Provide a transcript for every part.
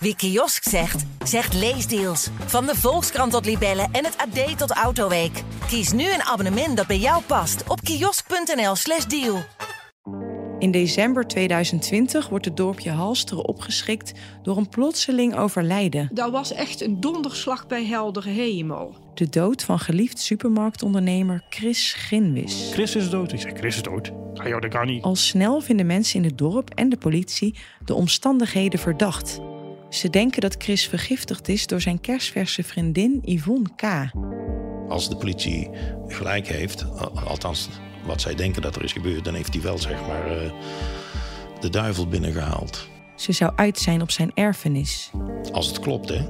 Wie kiosk zegt, zegt leesdeals. Van de Volkskrant tot Libellen en het AD tot Autoweek. Kies nu een abonnement dat bij jou past op kiosk.nl/slash deal. In december 2020 wordt het dorpje Halsteren opgeschrikt door een plotseling overlijden. Dat was echt een donderslag bij heldere hemel. De dood van geliefd supermarktondernemer Chris Ginwis. Chris is dood. Ik zeg, Chris is dood. Ah joh, dat kan niet. Al snel vinden mensen in het dorp en de politie de omstandigheden verdacht. Ze denken dat Chris vergiftigd is door zijn kerstverse vriendin Yvonne K. Als de politie gelijk heeft, althans wat zij denken dat er is gebeurd, dan heeft hij wel zeg maar uh, de duivel binnengehaald. Ze zou uit zijn op zijn erfenis. Als het klopt, hè?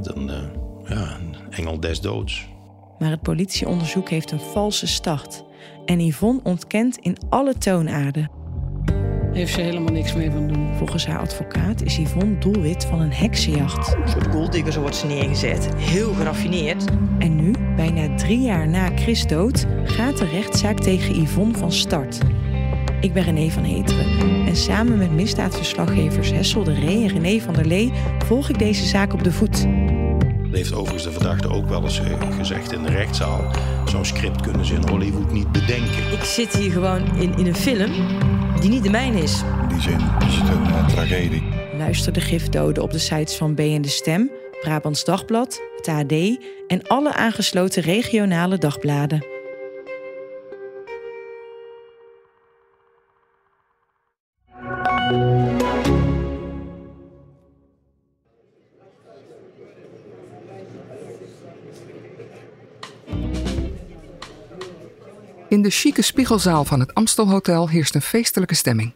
Dan, uh, ja, een engel des doods. Maar het politieonderzoek heeft een valse start. En Yvonne ontkent in alle toonaarden heeft ze helemaal niks mee van doen. Volgens haar advocaat is Yvonne doelwit van een heksenjacht. Een soort golddigger, zo wordt ze neergezet. Heel geraffineerd. En nu, bijna drie jaar na Chris dood, gaat de rechtszaak tegen Yvonne van start. Ik ben René van Heteren en samen met misdaadverslaggevers Hessel de Ree en René van der Lee volg ik deze zaak op de voet. Heeft overigens de verdachte ook wel eens eh, gezegd in de rechtszaal. Zo'n script kunnen ze in Hollywood niet bedenken. Ik zit hier gewoon in, in een film die niet de mijne is. In die zin is het een uh, tragedie. Luister de gifdoden op de sites van B en de Stem, Brabants Dagblad, het AD en alle aangesloten regionale dagbladen. De chique spiegelzaal van het Amstelhotel heerst een feestelijke stemming.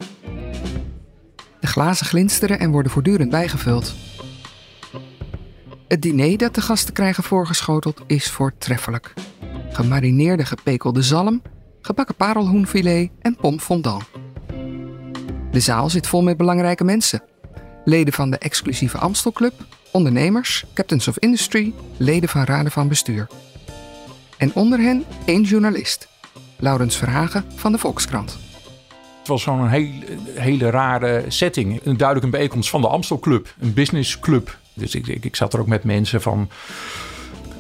De glazen glinsteren en worden voortdurend bijgevuld. Het diner dat de gasten krijgen voorgeschoteld is voortreffelijk. Gemarineerde gepekelde zalm, gebakken parelhoenfilet en pom fondant. De zaal zit vol met belangrijke mensen. Leden van de exclusieve Amstelclub, ondernemers, captains of industry, leden van raden van bestuur. En onder hen één journalist, Laurens Verhagen van de Volkskrant. Het was zo'n heel, hele rare setting. Een duidelijk een bijeenkomst van de Amstelclub, een businessclub. Dus ik, ik, ik zat er ook met mensen van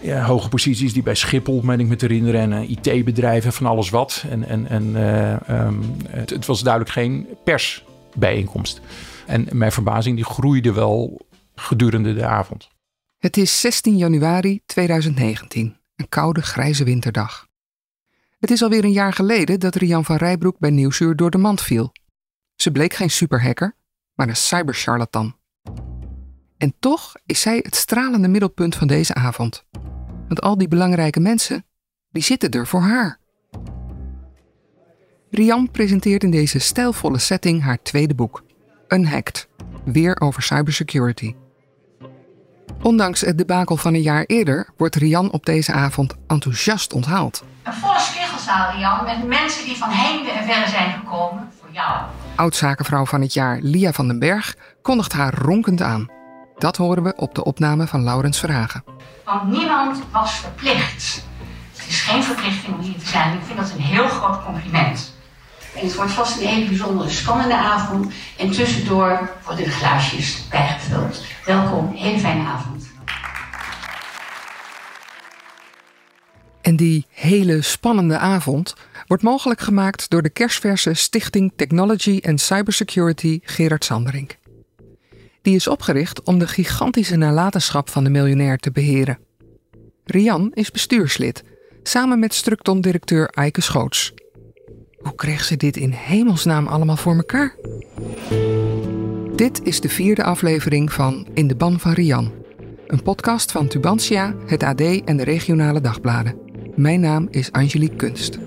ja, hoge posities die bij Schiphol, meen ik me te herinneren, en uh, IT-bedrijven, van alles wat. En, en, en uh, um, het, het, was duidelijk geen persbijeenkomst. En mijn verbazing die groeide wel gedurende de avond. Het is 16 januari 2019, een koude grijze winterdag. Het is alweer een jaar geleden dat Rian van Rijbroek bij Nieuwsuur door de mand viel. Ze bleek geen superhacker, maar een cybercharlatan. En toch is zij het stralende middelpunt van deze avond. Want al die belangrijke mensen, die zitten er voor haar. Rian presenteert in deze stijlvolle setting haar tweede boek, Unhacked, weer over cybersecurity. Ondanks het debakel van een jaar eerder wordt Rian op deze avond enthousiast onthaald. Met mensen die van heinde en verre zijn gekomen voor jou. Oudzakenvrouw van het jaar Lia van den Berg kondigt haar ronkend aan. Dat horen we op de opname van Laurens Verhagen. Want niemand was verplicht. Het is geen verplichting om hier te zijn. Ik vind dat een heel groot compliment. En het wordt vast een hele bijzondere, spannende avond. En tussendoor worden de glaasjes bijgevuld. Welkom, hele fijne avond. En die hele spannende avond wordt mogelijk gemaakt door de kerstverse Stichting Technology and Cybersecurity Gerard Sanderink. Die is opgericht om de gigantische nalatenschap van de miljonair te beheren. Rian is bestuurslid, samen met Structon-directeur Eike Schoots. Hoe kreeg ze dit in hemelsnaam allemaal voor elkaar? Dit is de vierde aflevering van In de Ban van Rian. Een podcast van Tubantia, het AD en de regionale dagbladen. Mijn naam is Angelique Kunst.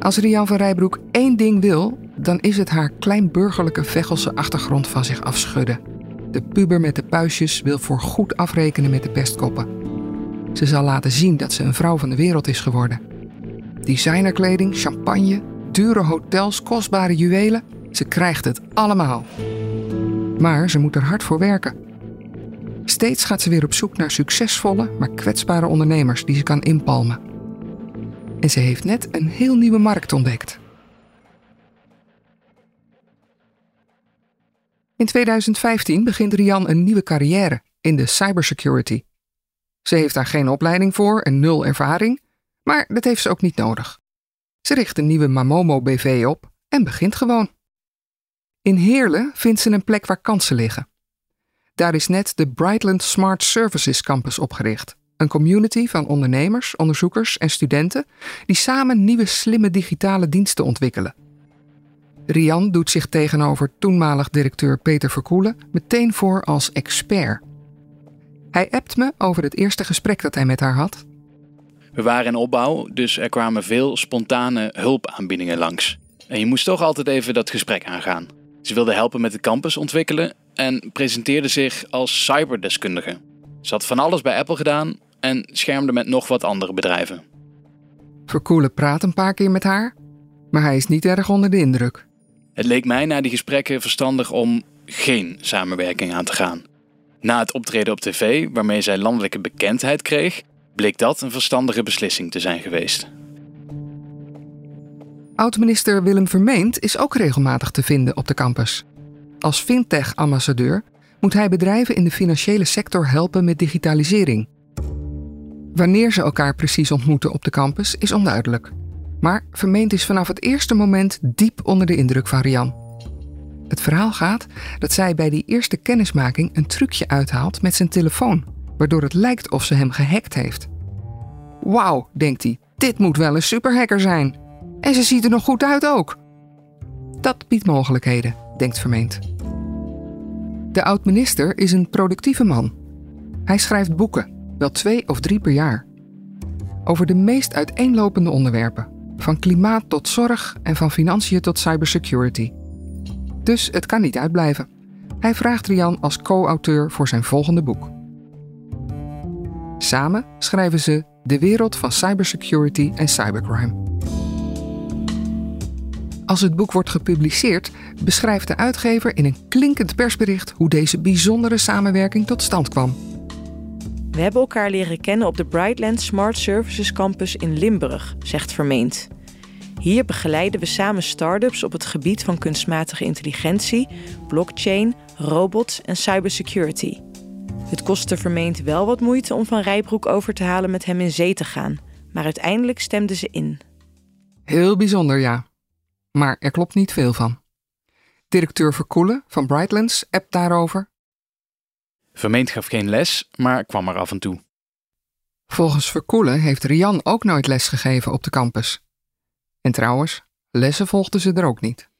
Als Rian van Rijbroek één ding wil, dan is het haar kleinburgerlijke Vechelse achtergrond van zich afschudden. De puber met de puistjes wil voor goed afrekenen met de pestkoppen. Ze zal laten zien dat ze een vrouw van de wereld is geworden. Designerkleding, champagne, dure hotels, kostbare juwelen. Ze krijgt het allemaal. Maar ze moet er hard voor werken. Steeds gaat ze weer op zoek naar succesvolle, maar kwetsbare ondernemers die ze kan inpalmen. En ze heeft net een heel nieuwe markt ontdekt. In 2015 begint Rian een nieuwe carrière in de cybersecurity. Ze heeft daar geen opleiding voor en nul ervaring, maar dat heeft ze ook niet nodig. Ze richt een nieuwe Mamomo BV op en begint gewoon. In Heerlen vindt ze een plek waar kansen liggen. Daar is net de Brightland Smart Services Campus opgericht. Een community van ondernemers, onderzoekers en studenten die samen nieuwe slimme digitale diensten ontwikkelen. Rian doet zich tegenover toenmalig directeur Peter Verkoelen meteen voor als expert. Hij appt me over het eerste gesprek dat hij met haar had. We waren in opbouw, dus er kwamen veel spontane hulpaanbiedingen langs. En je moest toch altijd even dat gesprek aangaan. Ze wilde helpen met de campus ontwikkelen en presenteerde zich als cyberdeskundige. Ze had van alles bij Apple gedaan en schermde met nog wat andere bedrijven. Verkoelen praat een paar keer met haar, maar hij is niet erg onder de indruk. Het leek mij na die gesprekken verstandig om geen samenwerking aan te gaan. Na het optreden op tv, waarmee zij landelijke bekendheid kreeg, bleek dat een verstandige beslissing te zijn geweest. Oud-minister Willem Vermeend is ook regelmatig te vinden op de campus. Als fintech-ambassadeur moet hij bedrijven in de financiële sector helpen met digitalisering. Wanneer ze elkaar precies ontmoeten op de campus is onduidelijk. Maar Vermeend is vanaf het eerste moment diep onder de indruk van Rian. Het verhaal gaat dat zij bij die eerste kennismaking een trucje uithaalt met zijn telefoon, waardoor het lijkt of ze hem gehackt heeft. Wauw, denkt hij, dit moet wel een superhacker zijn. En ze ziet er nog goed uit ook. Dat biedt mogelijkheden, denkt Vermeend. De oud-minister is een productieve man. Hij schrijft boeken, wel twee of drie per jaar. Over de meest uiteenlopende onderwerpen, van klimaat tot zorg en van financiën tot cybersecurity. Dus het kan niet uitblijven. Hij vraagt Rian als co-auteur voor zijn volgende boek. Samen schrijven ze De wereld van cybersecurity en cybercrime. Als het boek wordt gepubliceerd, beschrijft de uitgever in een klinkend persbericht hoe deze bijzondere samenwerking tot stand kwam. We hebben elkaar leren kennen op de Brightland Smart Services Campus in Limburg, zegt Vermeend. Hier begeleiden we samen start-ups op het gebied van kunstmatige intelligentie, blockchain, robots en cybersecurity. Het kostte Vermeend wel wat moeite om Van Rijbroek over te halen met hem in zee te gaan, maar uiteindelijk stemden ze in. Heel bijzonder, ja. Maar er klopt niet veel van. Directeur Verkoelen van Brightlands appt daarover. Vermeend gaf geen les, maar kwam er af en toe. Volgens Verkoelen heeft Rian ook nooit les gegeven op de campus. En trouwens, lessen volgden ze er ook niet.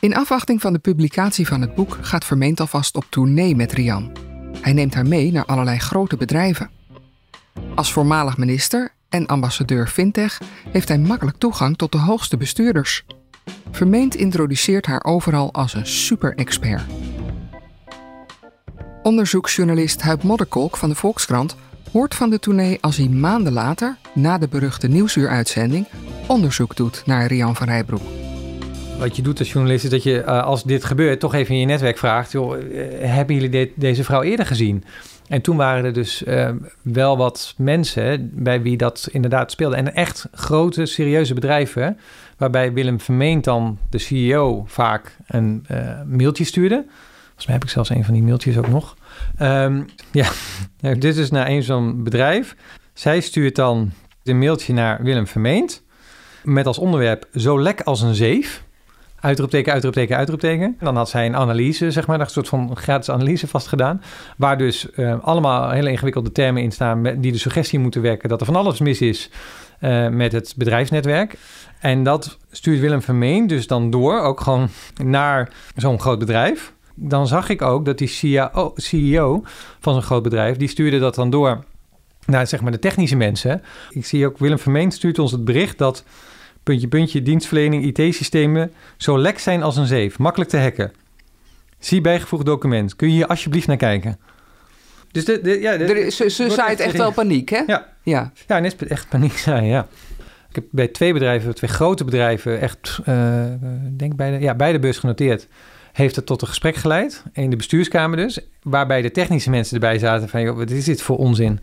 In afwachting van de publicatie van het boek gaat Vermeend alvast op tournee met Rian. Hij neemt haar mee naar allerlei grote bedrijven. Als voormalig minister en ambassadeur fintech heeft hij makkelijk toegang tot de hoogste bestuurders. Vermeend introduceert haar overal als een super-expert. Onderzoeksjournalist Huib Modderkolk van de Volkskrant hoort van de tournee als hij maanden later, na de beruchte nieuwsuuruitzending, onderzoek doet naar Rian van Rijbroek. Wat je doet als journalist is dat je, uh, als dit gebeurt, toch even in je netwerk vraagt: joh, uh, hebben jullie de deze vrouw eerder gezien? En toen waren er dus uh, wel wat mensen bij wie dat inderdaad speelde. En echt grote, serieuze bedrijven, waarbij Willem Vermeend dan, de CEO, vaak een mailtje stuurde. Volgens mij heb ik zelfs een van die mailtjes ook nog. Um, ja, dit is naar een zo'n bedrijf. Zij stuurt dan een mailtje naar Willem Vermeend. Met als onderwerp zo lek als een zeef. Uitroepteken, uitroepteken, uitroepteken. Dan had zij een analyse, zeg maar, een soort van gratis analyse vastgedaan. Waar dus uh, allemaal hele ingewikkelde termen in staan... die de suggestie moeten werken dat er van alles mis is uh, met het bedrijfsnetwerk. En dat stuurt Willem Vermeen dus dan door, ook gewoon naar zo'n groot bedrijf dan zag ik ook dat die CEO, CEO van zo'n groot bedrijf, die stuurde dat dan door naar zeg maar de technische mensen. Ik zie ook Willem Vermeen stuurt ons het bericht dat puntje puntje dienstverlening IT-systemen zo lek zijn als een zeef, makkelijk te hacken. Zie bijgevoegd document. Kun je hier alsjeblieft naar kijken? Dus de, de, ja, de, er, ze, ze zaait echt wel paniek, hè? Ja, ja. ja en echt paniek zijn, ja. Ik heb bij twee bedrijven, twee grote bedrijven, echt, uh, denk bij de, ja, bij de beurs genoteerd heeft het tot een gesprek geleid, in de bestuurskamer dus, waarbij de technische mensen erbij zaten van, joh, wat is dit voor onzin?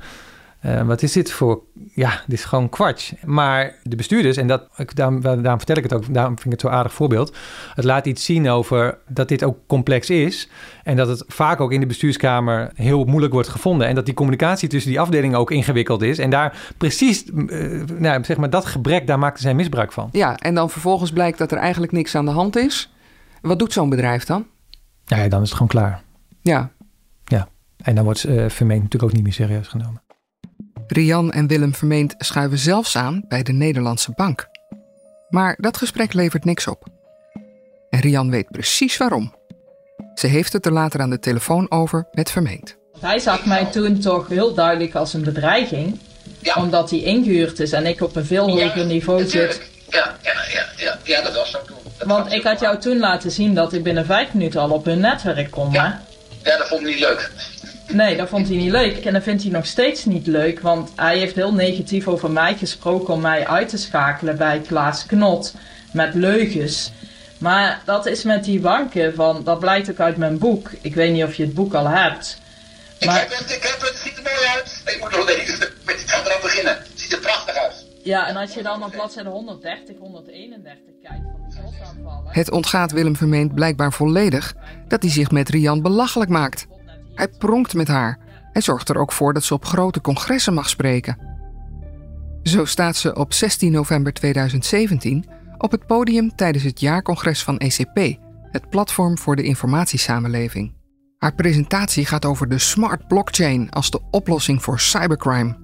Uh, wat is dit voor... Ja, dit is gewoon kwarts. Maar de bestuurders, en dat, daarom, daarom vertel ik het ook... daarom vind ik het zo'n aardig voorbeeld. Het laat iets zien over dat dit ook complex is... en dat het vaak ook in de bestuurskamer heel moeilijk wordt gevonden... en dat die communicatie tussen die afdelingen ook ingewikkeld is... en daar precies, uh, nou, zeg maar, dat gebrek, daar maakten zij misbruik van. Ja, en dan vervolgens blijkt dat er eigenlijk niks aan de hand is. Wat doet zo'n bedrijf dan? Ja, dan is het gewoon klaar. Ja. Ja, en dan wordt uh, Vermeend natuurlijk ook niet meer serieus genomen. Rian en Willem Vermeend schuiven zelfs aan bij de Nederlandse bank. Maar dat gesprek levert niks op. En Rian weet precies waarom. Ze heeft het er later aan de telefoon over met Vermeend. Hij zag mij toen toch heel duidelijk als een bedreiging. Omdat hij ingehuurd is en ik op een veel hoger niveau zit. Ja, ja, ja, ja, ja, dat was zo toen. Want ik had jou toen laten zien dat ik binnen vijf minuten al op hun netwerk kon. Ja, ja dat vond ik niet leuk. Nee, dat vond hij niet leuk. En dat vindt hij nog steeds niet leuk. Want hij heeft heel negatief over mij gesproken om mij uit te schakelen bij Klaas Knot. Met leugens. Maar dat is met die banken van, dat blijkt ook uit mijn boek. Ik weet niet of je het boek al hebt. Maar... Ik heb het, ik heb het, het ziet er mooi uit. Ik moet nog lezen. Ik ga eraan beginnen. Het ziet er prachtig uit. Ja, en als je dan op bladzijde 130, 131 kijkt van de slotaanvallen... Het ontgaat Willem Vermeend blijkbaar volledig dat hij zich met Rian belachelijk maakt. Hij pronkt met haar. Hij zorgt er ook voor dat ze op grote congressen mag spreken. Zo staat ze op 16 november 2017 op het podium tijdens het jaarcongres van ECP, het platform voor de informatiesamenleving. Haar presentatie gaat over de smart blockchain als de oplossing voor cybercrime.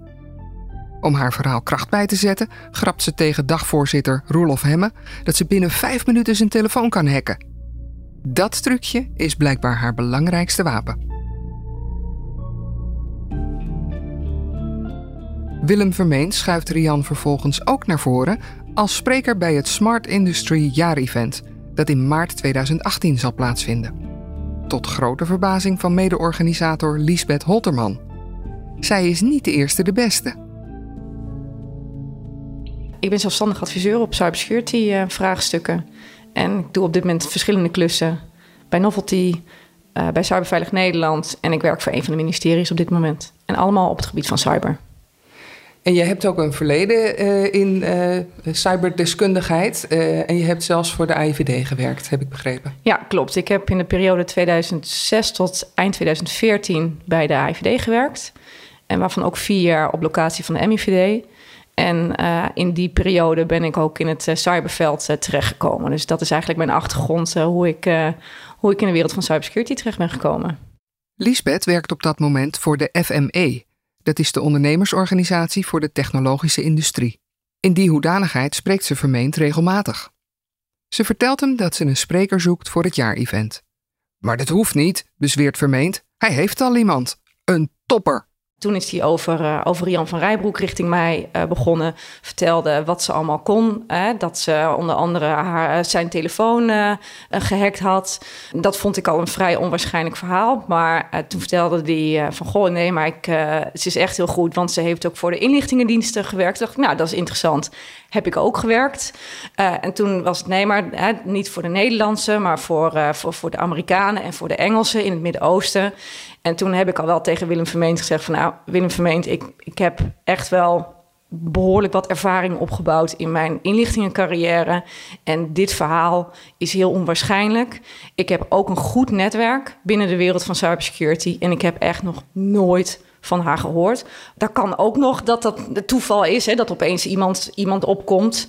Om haar verhaal kracht bij te zetten, grapt ze tegen dagvoorzitter Roelof Hemme dat ze binnen vijf minuten zijn telefoon kan hacken. Dat trucje is blijkbaar haar belangrijkste wapen. Willem Vermeend schuift Rian vervolgens ook naar voren als spreker bij het Smart Industry Jaar-event dat in maart 2018 zal plaatsvinden. Tot grote verbazing van mede-organisator Lisbeth Holterman. Zij is niet de eerste de beste. Ik ben zelfstandig adviseur op cybersecurity uh, vraagstukken. En ik doe op dit moment verschillende klussen bij Novelty, uh, bij Cyberveilig Nederland. En ik werk voor een van de ministeries op dit moment. En allemaal op het gebied van cyber. En je hebt ook een verleden uh, in uh, cyberdeskundigheid. Uh, en je hebt zelfs voor de AIVD gewerkt, heb ik begrepen. Ja, klopt. Ik heb in de periode 2006 tot eind 2014 bij de AIVD gewerkt. En waarvan ook vier jaar op locatie van de MIVD. En in die periode ben ik ook in het cyberveld terechtgekomen. Dus dat is eigenlijk mijn achtergrond, hoe, ik, hoe ik in de wereld van cybersecurity terecht ben gekomen. Lisbeth werkt op dat moment voor de FME, dat is de ondernemersorganisatie voor de technologische industrie. In die hoedanigheid spreekt ze Vermeend regelmatig. Ze vertelt hem dat ze een spreker zoekt voor het jaarevent. Maar dat hoeft niet, bezweert Vermeend. Hij heeft al iemand. Een topper. Toen is hij over, uh, over Jan van Rijbroek richting mij uh, begonnen. Vertelde wat ze allemaal kon. Hè, dat ze onder andere haar, eh, zijn telefoon gehackt had. Dat vond ik al een vrij onwaarschijnlijk verhaal. Maar toen vertelde hij van... Goh, nee, maar ik, ze is echt heel goed. Want ze heeft ook voor de inlichtingendiensten gewerkt. Dacht ik, nou, dat is interessant. Heb ik ook gewerkt. en toen was het, nee, maar hè, niet voor de Nederlandse... maar voor, voor, voor de Amerikanen en voor de Engelsen in het Midden-Oosten. En toen heb ik al wel tegen Willem Vermeend gezegd van... nou, Willem Vermeend, ik, ik heb echt wel behoorlijk wat ervaring opgebouwd in mijn inlichtingencarrière. En dit verhaal is heel onwaarschijnlijk. Ik heb ook een goed netwerk binnen de wereld van cybersecurity. En ik heb echt nog nooit van haar gehoord. Daar kan ook nog dat dat het toeval is, hè, dat opeens iemand, iemand opkomt.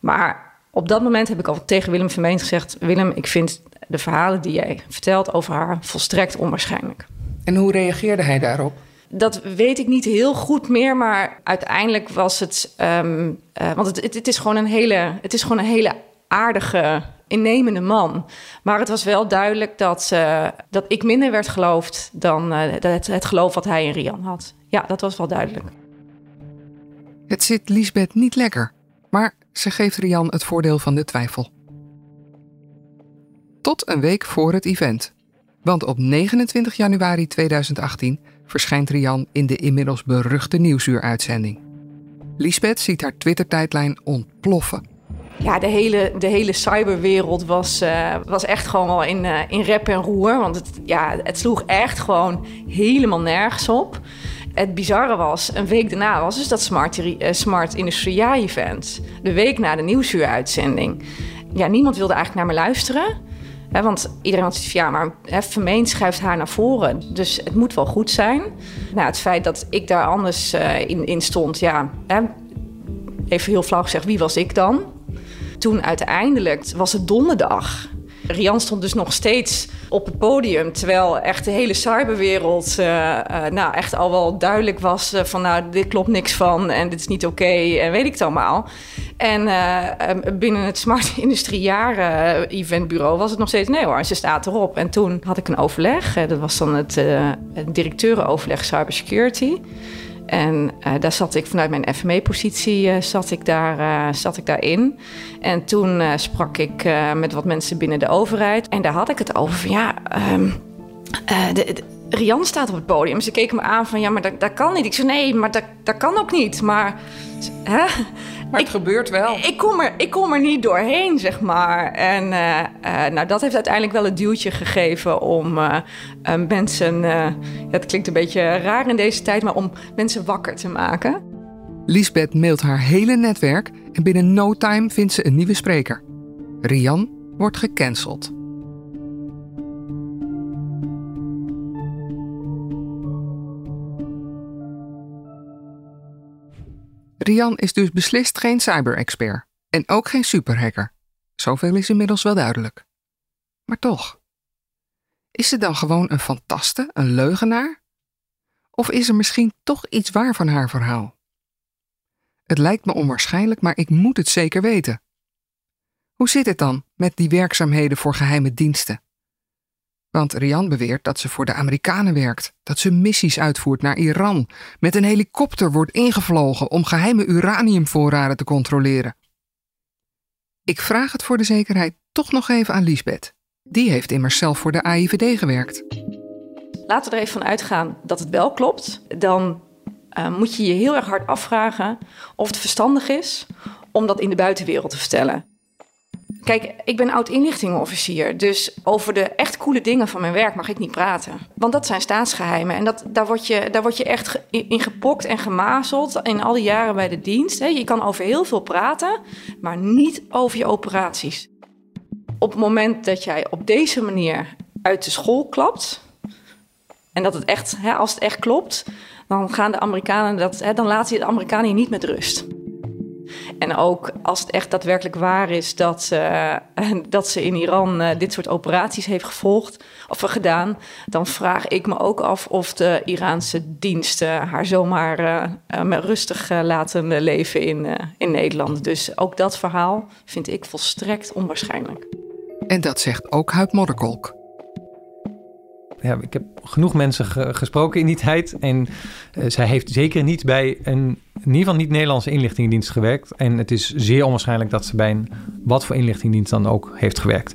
Maar op dat moment heb ik al tegen Willem Vermeend gezegd... Willem, ik vind de verhalen die jij vertelt over haar volstrekt onwaarschijnlijk. En hoe reageerde hij daarop? Dat weet ik niet heel goed meer, maar uiteindelijk was het. Um, uh, want het, het, het, is gewoon een hele, het is gewoon een hele aardige, innemende man. Maar het was wel duidelijk dat, uh, dat ik minder werd geloofd dan uh, het, geloof wat hij in Rian had. Ja, dat was wel duidelijk. Het zit Lisbeth niet lekker, maar ze geeft Rian het voordeel van de twijfel. Tot een week voor het event. Want op 29 januari 2018 verschijnt Rian in de inmiddels beruchte Nieuwsuur-uitzending. Lisbeth ziet haar Twitter-tijdlijn ontploffen. Ja, de hele, de hele cyberwereld was, uh, was echt gewoon wel in, uh, in rep en roer. Want het, ja, het sloeg echt gewoon helemaal nergens op. het bizarre was, een week daarna was dus dat Smart, Smart Industria Event. De week na de nieuwsuuruitzending. Ja, niemand wilde eigenlijk naar me luisteren. Hè, want iedereen had zoiets van, ja, maar hè, Vermeen schuift haar naar voren. Dus het moet wel goed zijn. Nou, het feit dat ik daar anders in, in stond, ja... Hè, even heel flauw gezegd, wie was ik dan? Toen uiteindelijk was het donderdag. Rian stond dus nog steeds op het podium. Terwijl echt de hele cyberwereld uh, uh, nou, echt al wel duidelijk was uh, van nou, dit klopt niks van en dit is niet oké en weet ik het allemaal. En binnen het Smart Industrie Jaren eventbureau was het nog steeds nee hoor, ze staat erop. En toen had ik een overleg, dat was dan het directeurenoverleg cybersecurity. En uh, daar zat ik vanuit mijn FME-positie uh, zat, ik daar, uh, zat ik daarin. En toen sprak ik met wat mensen binnen de overheid. En daar had ik het over van ja, um, de, Rian staat op het podium. Ze keken me aan van ja, maar dat, dat kan niet. Ik zei nee, maar dat, dat kan ook niet. Maar hè? Maar het ik, gebeurt wel. Ik kom, er, ik kom er niet doorheen, zeg maar. En uh, uh, nou, dat heeft uiteindelijk wel het duwtje gegeven om uh, mensen... het klinkt een beetje raar in deze tijd, maar om mensen wakker te maken. Lisbeth mailt haar hele netwerk en binnen no time vindt ze een nieuwe spreker. Rian wordt gecanceld. Rian is dus beslist geen cyber-expert en ook geen superhacker. Zoveel is inmiddels wel duidelijk. Maar toch. Is ze dan gewoon een fantaste, een leugenaar? Of is er misschien toch iets waar van haar verhaal? Het lijkt me onwaarschijnlijk, maar ik moet het zeker weten. Hoe zit het dan met die werkzaamheden voor geheime diensten? Want Rian beweert dat ze voor de Amerikanen werkt, dat ze missies uitvoert naar Iran, met een helikopter wordt ingevlogen om geheime uraniumvoorraden te controleren. Ik vraag het voor de zekerheid toch nog even aan Lisbeth. Die heeft immers zelf voor de AIVD gewerkt. Laten we er even van uitgaan dat het wel klopt. Dan uh, moet je je heel erg hard afvragen of het verstandig is om dat in de buitenwereld te vertellen. Kijk, ik ben oud-inlichtingenofficier, dus over de echt coole dingen van mijn werk mag ik niet praten. Want dat zijn staatsgeheimen en dat, daar, word je, daar word je echt in gepokt en gemazeld in al die jaren bij de dienst. Je kan over heel veel praten, maar niet over je operaties. Op het moment dat jij op deze manier uit de school klapt, en dat het echt, als het echt klopt, dan gaan de Amerikanen dat, dan laten je de Amerikanen je niet met rust. En ook als het echt daadwerkelijk waar is dat, uh, dat ze in Iran uh, dit soort operaties heeft gevolgd of gedaan, dan vraag ik me ook af of de Iraanse diensten haar zomaar uh, rustig laten leven in, in Nederland. Dus ook dat verhaal vind ik volstrekt onwaarschijnlijk. En dat zegt ook Huip Modderkolk ja, ik heb genoeg mensen gesproken in die tijd. En uh, zij heeft zeker niet bij een, in ieder geval niet Nederlandse inlichtingendienst gewerkt. En het is zeer onwaarschijnlijk dat ze bij een wat voor inlichtingendienst dan ook heeft gewerkt.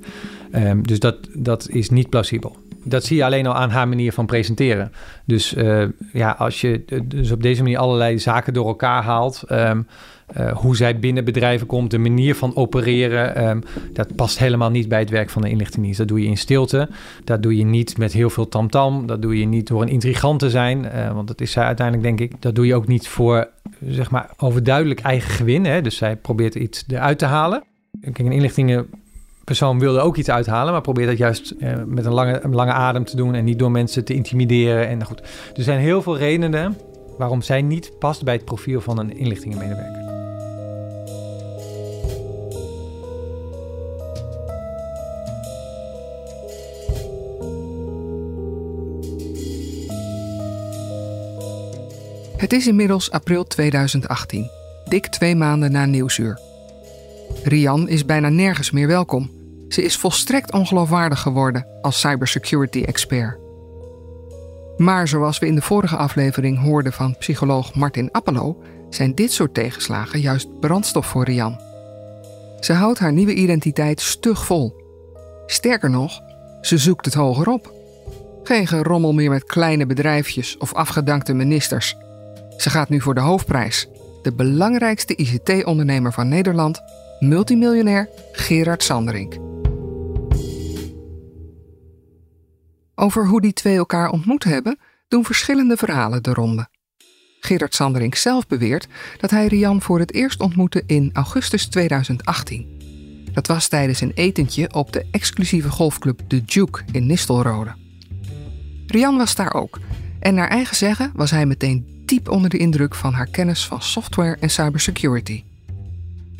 Um, dus dat, dat is niet plausibel. Dat zie je alleen al aan haar manier van presenteren. Dus uh, ja, als je dus op deze manier allerlei zaken door elkaar haalt. Um, uh, hoe zij binnen bedrijven komt, de manier van opereren. Um, dat past helemaal niet bij het werk van de inlichtingendienst. Dat doe je in stilte. Dat doe je niet met heel veel tamtam. -tam. Dat doe je niet door een intrigant te zijn. Want dat is zij uiteindelijk, denk ik. Dat doe je ook niet voor, zeg maar, overduidelijk eigen gewin. Hè? Dus zij probeert iets eruit te halen. Kijk, een inlichtingenpersoon wilde ook iets uithalen, maar probeert dat juist uh, met een lange, een lange adem te doen en niet door mensen te intimideren. En goed, er zijn heel veel redenen waarom zij niet past bij het profiel van een inlichtingenmedewerker. Het is inmiddels april 2018, dik twee maanden na Nieuwsuur. Rian is bijna nergens meer welkom. Ze is volstrekt ongeloofwaardig geworden als cybersecurity-expert. Maar zoals we in de vorige aflevering hoorden van psycholoog Martin Appelo, zijn dit soort tegenslagen juist brandstof voor Rian. Ze houdt haar nieuwe identiteit stug vol. Sterker nog, ze zoekt het hoger op. Geen gerommel meer met kleine bedrijfjes of afgedankte ministers. Ze gaat nu voor de hoofdprijs. De belangrijkste ICT-ondernemer van Nederland, multimiljonair Gerard Sanderink. Over hoe die twee elkaar ontmoet hebben, doen verschillende verhalen de ronde. Gerard Sanderink zelf beweert dat hij Rian voor het eerst ontmoette in augustus 2018. Dat was tijdens een etentje op de exclusieve golfclub The Duke in Nistelrode. Rian was daar ook en naar eigen zeggen was hij meteen diep onder de indruk van haar kennis van software en cybersecurity.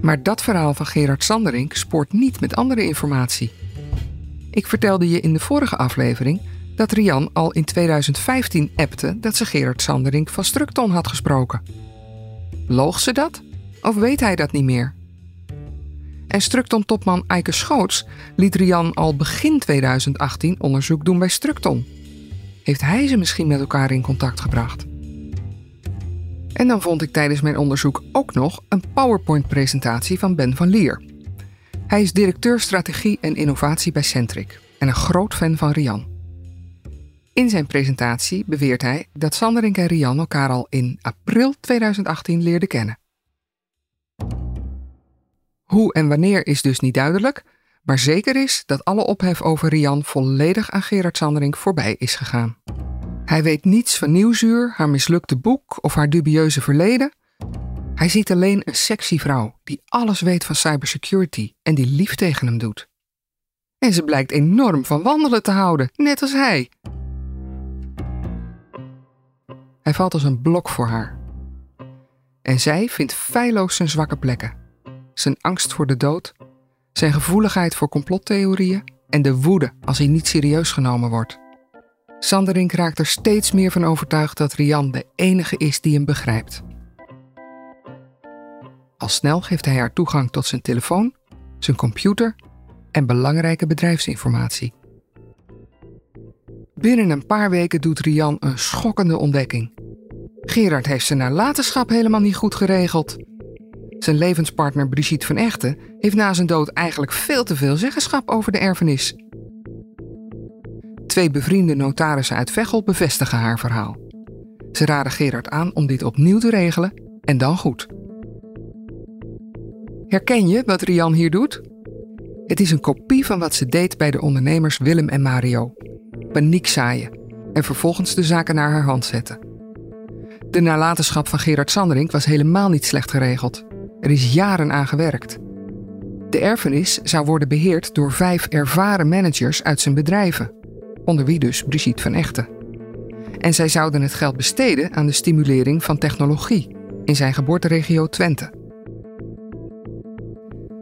Maar dat verhaal van Gerard Sanderink spoort niet met andere informatie. Ik vertelde je in de vorige aflevering dat Rian al in 2015 appte dat ze Gerard Sanderink van Structon had gesproken. Loog ze dat? Of weet hij dat niet meer? En Structon-topman Eike Schoots liet Rian al begin 2018 onderzoek doen bij Structon. Heeft hij ze misschien met elkaar in contact gebracht? En dan vond ik tijdens mijn onderzoek ook nog een PowerPoint-presentatie van Ben van Lier. Hij is directeur strategie en innovatie bij Centric en een groot fan van Rian. In zijn presentatie beweert hij dat Sanderink en Rian elkaar al in april 2018 leerden kennen. Hoe en wanneer is dus niet duidelijk, maar zeker is dat alle ophef over Rian volledig aan Gerard Sanderink voorbij is gegaan. Hij weet niets van Nieuwsuur, haar mislukte boek of haar dubieuze verleden. Hij ziet alleen een sexy vrouw die alles weet van cybersecurity en die lief tegen hem doet. En ze blijkt enorm van wandelen te houden, net als hij. Hij valt als een blok voor haar. En zij vindt feilloos zijn zwakke plekken. Zijn angst voor de dood, zijn gevoeligheid voor complottheorieën en de woede als hij niet serieus genomen wordt. Sanderink raakt er steeds meer van overtuigd dat Rian de enige is die hem begrijpt. Al snel geeft hij haar toegang tot zijn telefoon, zijn computer en belangrijke bedrijfsinformatie. Binnen een paar weken doet Rian een schokkende ontdekking. Gerard heeft zijn nalatenschap helemaal niet goed geregeld. Zijn levenspartner Brigitte van Echten heeft na zijn dood eigenlijk veel te veel zeggenschap over de erfenis. Twee bevriende notarissen uit Veghel bevestigen haar verhaal. Ze raden Gerard aan om dit opnieuw te regelen en dan goed. Herken je wat Rian hier doet? Het is een kopie van wat ze deed bij de ondernemers Willem en Mario. Paniek zaaien en vervolgens de zaken naar haar hand zetten. De nalatenschap van Gerard Sanderink was helemaal niet slecht geregeld. Er is jaren aan gewerkt. De erfenis zou worden beheerd door vijf ervaren managers uit zijn bedrijven, onder wie dus Brigitte van Echten. En zij zouden het geld besteden aan de stimulering van technologie in zijn geboorteregio Twente.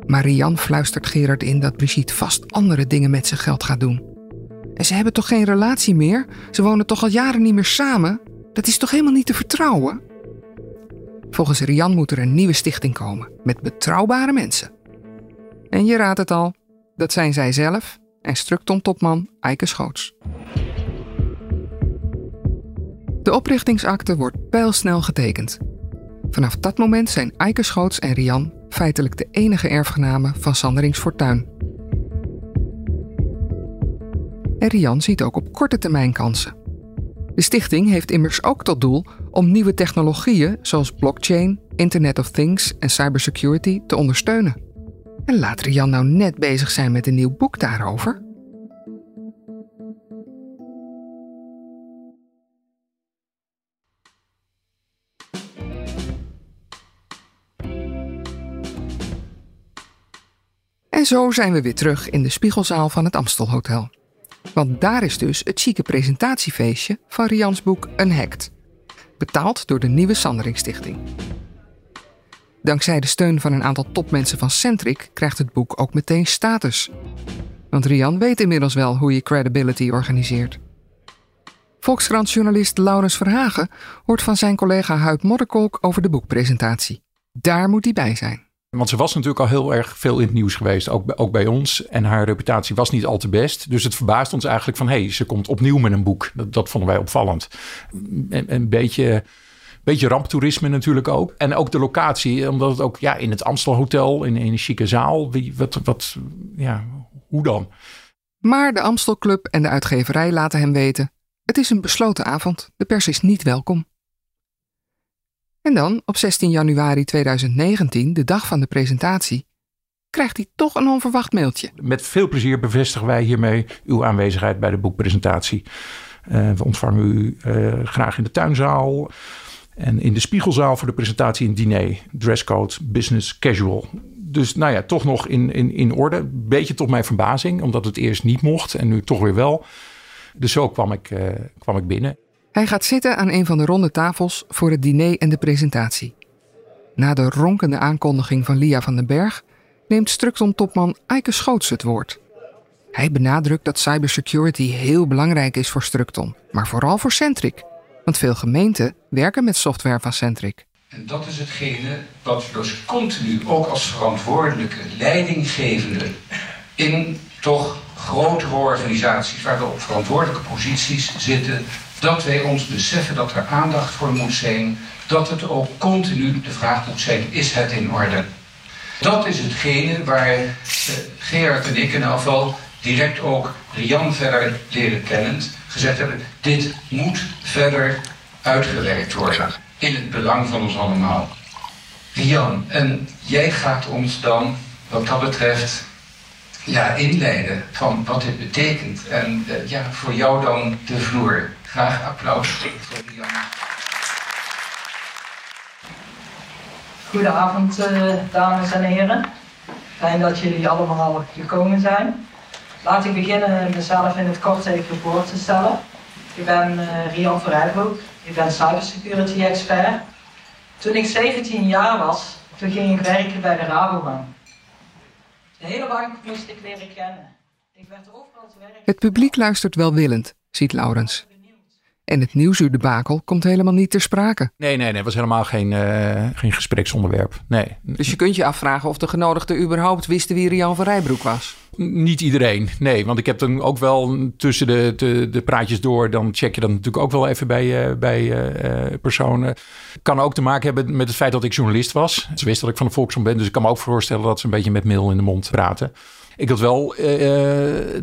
Marian fluistert Gerard in dat Brigitte vast andere dingen met zijn geld gaat doen. En ze hebben toch geen relatie meer? Ze wonen toch al jaren niet meer samen? Dat is toch helemaal niet te vertrouwen? Volgens Rian moet er een nieuwe stichting komen met betrouwbare mensen. En je raadt het al, dat zijn zij zelf en Structon-topman Eike Schoots. De oprichtingsakte wordt pijlsnel getekend. Vanaf dat moment zijn Eike Schoots en Rian feitelijk de enige erfgenamen van Sanderings fortuin. En Rian ziet ook op korte termijn kansen. De stichting heeft immers ook tot doel om nieuwe technologieën zoals blockchain, Internet of Things en cybersecurity te ondersteunen. En laat Rian nou net bezig zijn met een nieuw boek daarover. En zo zijn we weer terug in de spiegelzaal van het Amstelhotel. Want daar is dus het chique presentatiefeestje van Rians boek Unhacked. Betaald door de Nieuwe Sandering Stichting. Dankzij de steun van een aantal topmensen van Centric krijgt het boek ook meteen status. Want Rian weet inmiddels wel hoe je credibility organiseert. Volkskrant-journalist Laurens Verhagen hoort van zijn collega Huid Modderkolk over de boekpresentatie. Daar moet hij bij zijn. Want ze was natuurlijk al heel erg veel in het nieuws geweest, ook, ook bij ons. En haar reputatie was niet al te best. Dus het verbaast ons eigenlijk van, hé, hey, ze komt opnieuw met een boek. Dat, vonden wij opvallend. Een beetje beetje ramptoerisme natuurlijk ook. En ook de locatie, omdat het ook ja, in het Amstelhotel, in, in een chique zaal. Wie, wat, wat, ja, hoe dan? Maar de Amstelclub en de uitgeverij laten hem weten: het is een besloten avond, de pers is niet welkom. En dan, op 16 januari 2019, de dag van de presentatie, krijgt hij toch een onverwacht mailtje. Met veel plezier bevestigen wij hiermee uw aanwezigheid bij de boekpresentatie. Uh, we ontvangen u uh, graag in de tuinzaal. En in de spiegelzaal voor de presentatie een diner. Dresscode, business casual. Dus nou ja, toch nog in, in, in orde. Beetje tot mijn verbazing, omdat het eerst niet mocht en nu toch weer wel. Dus zo kwam ik, uh, kwam ik binnen. Hij gaat zitten aan een van de ronde tafels voor het diner en de presentatie. Na de ronkende aankondiging van Lia van den Berg neemt Structon-topman Eike Schoots het woord. Hij benadrukt dat cybersecurity heel belangrijk is voor Structon, maar vooral voor Centric. Want veel gemeenten werken met software van Centric. En dat is hetgene wat we dus continu ook als verantwoordelijke leidinggevende in toch grotere organisaties waar we op verantwoordelijke posities zitten, dat wij ons beseffen dat er aandacht voor moet zijn, dat het ook continu de vraag moet zijn, is het in orde? Dat is hetgene waar eh, Gerard en ik in geval direct ook Rian verder leren kennend gezegd hebben, dit moet verder uitgewerkt worden in het belang van ons allemaal. Rian, en jij gaat ons dan wat dat betreft ja, inleiden van wat dit betekent. En uh, ja, voor jou dan de vloer. Graag applaus voor Rian. Goedenavond, uh, dames en heren. Fijn dat jullie allemaal gekomen zijn. Laat ik beginnen mezelf in het kort even voor te stellen. Ik ben uh, Rian Verrijbroek, ik ben cybersecurity expert. Toen ik 17 jaar was, ging ik werken bij de Rabobank. De hele bank moest ik leren kennen. Ik werd overal te werk. Het publiek luistert welwillend, ziet Laurens. En het nieuwsuurdebakel komt helemaal niet ter sprake. Nee, nee, nee. Het was helemaal geen, uh, geen gespreksonderwerp. Nee. Dus je kunt je afvragen of de genodigden überhaupt wisten wie Rian van Rijbroek was? Niet iedereen, nee. Want ik heb dan ook wel tussen de, de, de praatjes door... dan check je dat natuurlijk ook wel even bij, uh, bij uh, personen. Kan ook te maken hebben met het feit dat ik journalist was. Ze wisten dat ik van de Volkskrant ben. Dus ik kan me ook voorstellen dat ze een beetje met mail in de mond praten ik had wel uh,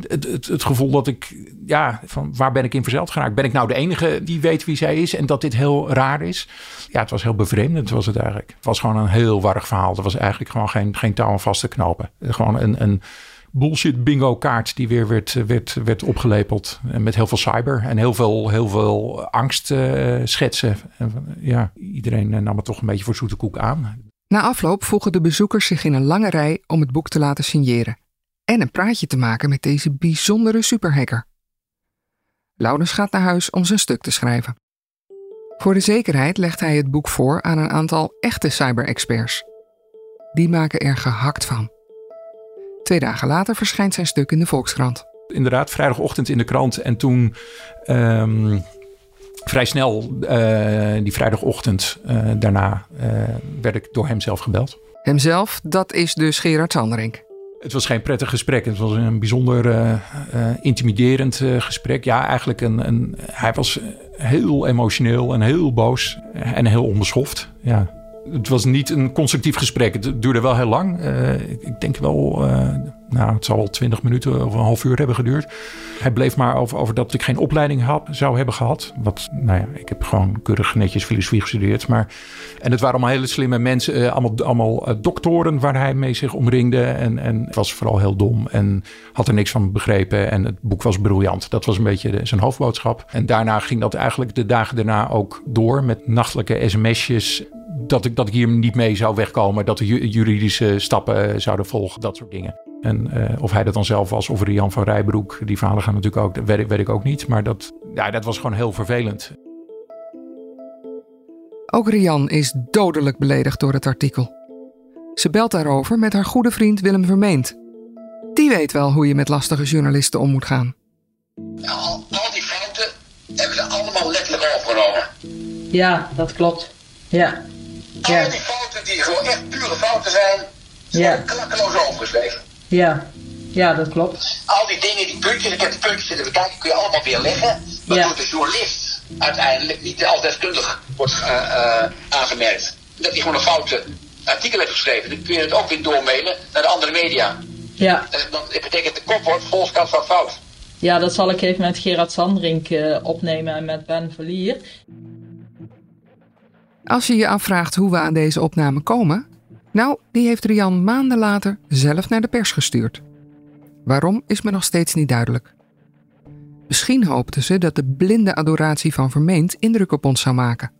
het, het, het, gevoel dat ik, ja, van waar ben ik in verzeld geraakt? Ben ik nou de enige die weet wie zij is en dat dit heel raar is? Ja, het was heel bevreemdend, was het eigenlijk. Het was gewoon een heel warrig verhaal. Er was eigenlijk gewoon geen, geen touw aan vast te knopen. Gewoon een, een bullshit bingo kaart die weer werd, werd, werd opgelepeld. Met heel veel cyber en heel veel, heel veel angst uh, schetsen. ja, iedereen nam het toch een beetje voor zoete koek aan. Na afloop voegen de bezoekers zich in een lange rij om het boek te laten signeren en een praatje te maken met deze bijzondere superhacker. Laurens gaat naar huis om zijn stuk te schrijven. Voor de zekerheid legt hij het boek voor aan een aantal echte cyber-experts. Die maken er gehakt van. Twee dagen later verschijnt zijn stuk in de Volkskrant. Inderdaad, vrijdagochtend in de krant. En toen um, vrij snel, uh, die vrijdagochtend uh, daarna, uh, werd ik door hem zelf gebeld. Hemzelf, dat is dus Gerard Sanderink. Het was geen prettig gesprek. Het was een bijzonder uh, uh, intimiderend uh, gesprek. Ja, eigenlijk een, een, hij was heel emotioneel en heel boos en heel onbeschoft. Ja. Het was niet een constructief gesprek. Het duurde wel heel lang. Ik, ik, denk wel nou, het zal wel twintig minuten of een half uur hebben geduurd. Hij bleef maar over, over dat ik geen opleiding had, zou hebben gehad. Wat, nou ja, ik heb gewoon keurig netjes filosofie gestudeerd. Maar, en het waren allemaal hele slimme mensen, eh, allemaal, allemaal doktoren waar hij mee zich omringde. En, en was vooral heel dom en had er niks van begrepen. En het boek was briljant. Dat was een beetje zijn hoofdboodschap. En daarna ging dat eigenlijk de dagen daarna ook door met nachtelijke sms'jes dat ik, dat ik hier niet mee zou wegkomen. Dat de juridische stappen eh, zouden volgen. Dat soort dingen. En uh, of hij dat dan zelf was of Rian van Rijbroek. Die verhalen gaan natuurlijk ook, dat weet, weet ik ook niet. Maar dat, ja, dat was gewoon heel vervelend. Ook Rian is dodelijk beledigd door het artikel. Ze belt daarover met haar goede vriend Willem Vermeend. Die weet wel hoe je met lastige journalisten om moet gaan. Al, al die fouten hebben ze allemaal letterlijk overgenomen. Ja, dat klopt. Ja. Ja. Al die fouten die gewoon echt pure fouten zijn, zijn ja. klakkeloos overgeschreven. Ja, ja, dat klopt. Al die dingen, die puntjes, ik heb de puntjes zitten bekijken, kun je allemaal weer leggen. Waardoor de journalist uiteindelijk niet als deskundig wordt uh, uh, aangemerkt. Dat hij gewoon een foute artikel heeft geschreven. Dan kun je het ook weer doormailen naar de andere media. Ja. Dan betekent de kop wordt volgens van fout. Ja, dat zal ik even met Gerard Sandrink uh, opnemen en met Ben Verlier. Als je je afvraagt hoe we aan deze opname komen, nou, die heeft Rian maanden later zelf naar de pers gestuurd. Waarom is me nog steeds niet duidelijk. Misschien hoopten ze dat de blinde adoratie van Vermeend indruk op ons zou maken.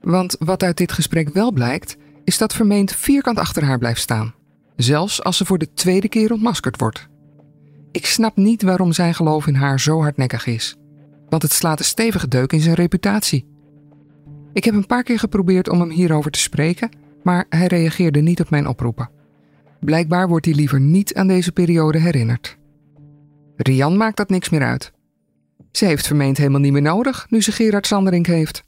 Want wat uit dit gesprek wel blijkt, is dat Vermeend vierkant achter haar blijft staan. Zelfs als ze voor de tweede keer ontmaskerd wordt. Ik snap niet waarom zijn geloof in haar zo hardnekkig is. Want het slaat een stevige deuk in zijn reputatie. Ik heb een paar keer geprobeerd om hem hierover te spreken, maar hij reageerde niet op mijn oproepen. Blijkbaar wordt hij liever niet aan deze periode herinnerd. Rian maakt dat niks meer uit. Ze heeft vermeend helemaal niet meer nodig nu ze Gerard Sanderink heeft.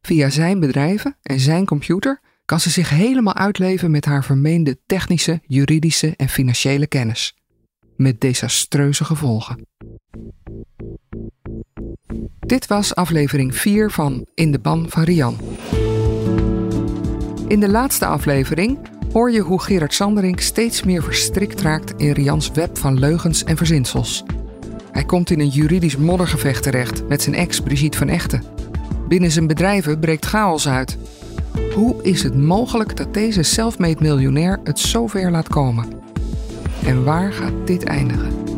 Via zijn bedrijven en zijn computer kan ze zich helemaal uitleven met haar vermeende technische, juridische en financiële kennis. Met desastreuze gevolgen. Dit was aflevering 4 van In de Ban van Rian. In de laatste aflevering hoor je hoe Gerard Sanderink steeds meer verstrikt raakt in Rians web van leugens en verzinsels. Hij komt in een juridisch moddergevecht terecht met zijn ex Brigitte van Echten. Binnen zijn bedrijven breekt chaos uit. Hoe is het mogelijk dat deze selfmade miljonair het zover laat komen? En waar gaat dit eindigen?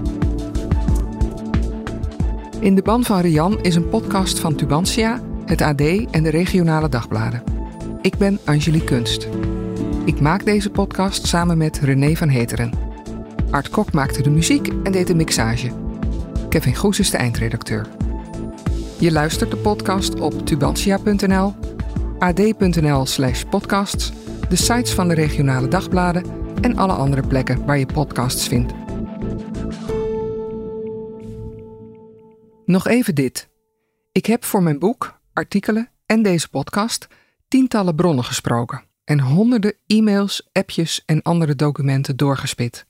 In de Ban van Rian is een podcast van Tubantia, het AD en de regionale dagbladen. Ik ben Angelique Kunst. Ik maak deze podcast samen met René van Heteren. Art Kok maakte de muziek en deed de mixage. Kevin Goes is de eindredacteur. Je luistert de podcast op tubantia.nl, ad.nl slash podcasts, de sites van de regionale dagbladen en alle andere plekken waar je podcasts vindt. Nog even dit. Ik heb voor mijn boek, artikelen en deze podcast tientallen bronnen gesproken en honderden e-mails, appjes en andere documenten doorgespit.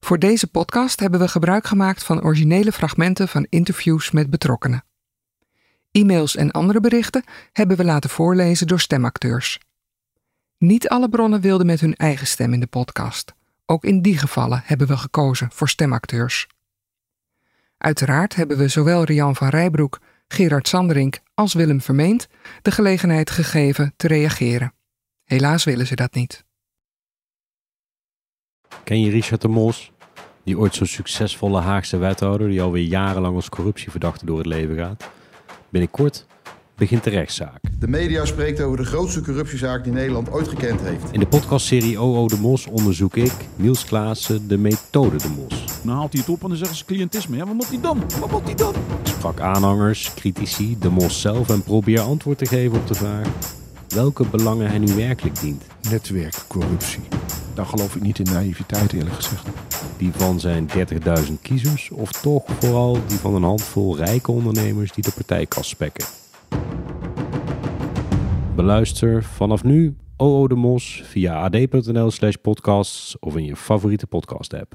Voor deze podcast hebben we gebruik gemaakt van originele fragmenten van interviews met betrokkenen. E-mails en andere berichten hebben we laten voorlezen door stemacteurs. Niet alle bronnen wilden met hun eigen stem in de podcast. Ook in die gevallen hebben we gekozen voor stemacteurs. Uiteraard hebben we zowel Rian van Rijbroek, Gerard Sanderink als Willem Vermeend de gelegenheid gegeven te reageren. Helaas willen ze dat niet. Ken je Richard de Mos? Die ooit zo'n succesvolle Haagse wethouder die alweer jarenlang als corruptieverdachte door het leven gaat. Binnenkort begint de rechtszaak. De media spreekt over de grootste corruptiezaak die Nederland ooit gekend heeft. In de podcastserie OO de Mos onderzoek ik, Niels Klaassen, de methode de Mos. Dan haalt hij het op en dan zeggen ze cliëntisme. Ja, wat moet hij dan? Wat moet hij dan? Ik sprak aanhangers, critici, de Mos zelf en probeer antwoord te geven op de vraag welke belangen hij nu werkelijk dient. Netwerkcorruptie. Daar geloof ik niet in naïviteit eerlijk gezegd. Die van zijn 30.000 kiezers of toch vooral die van een handvol rijke ondernemers die de partijkas spekken. Beluister vanaf nu OO de Mos via ad.nl slash podcasts of in je favoriete podcast app.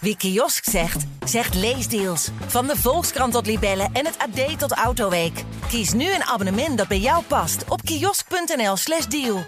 Wie kiosk zegt, zegt leesdeals. Van de Volkskrant tot Libellen en het AD tot Autoweek. Kies nu een abonnement dat bij jou past op kiosk.nl/slash deal.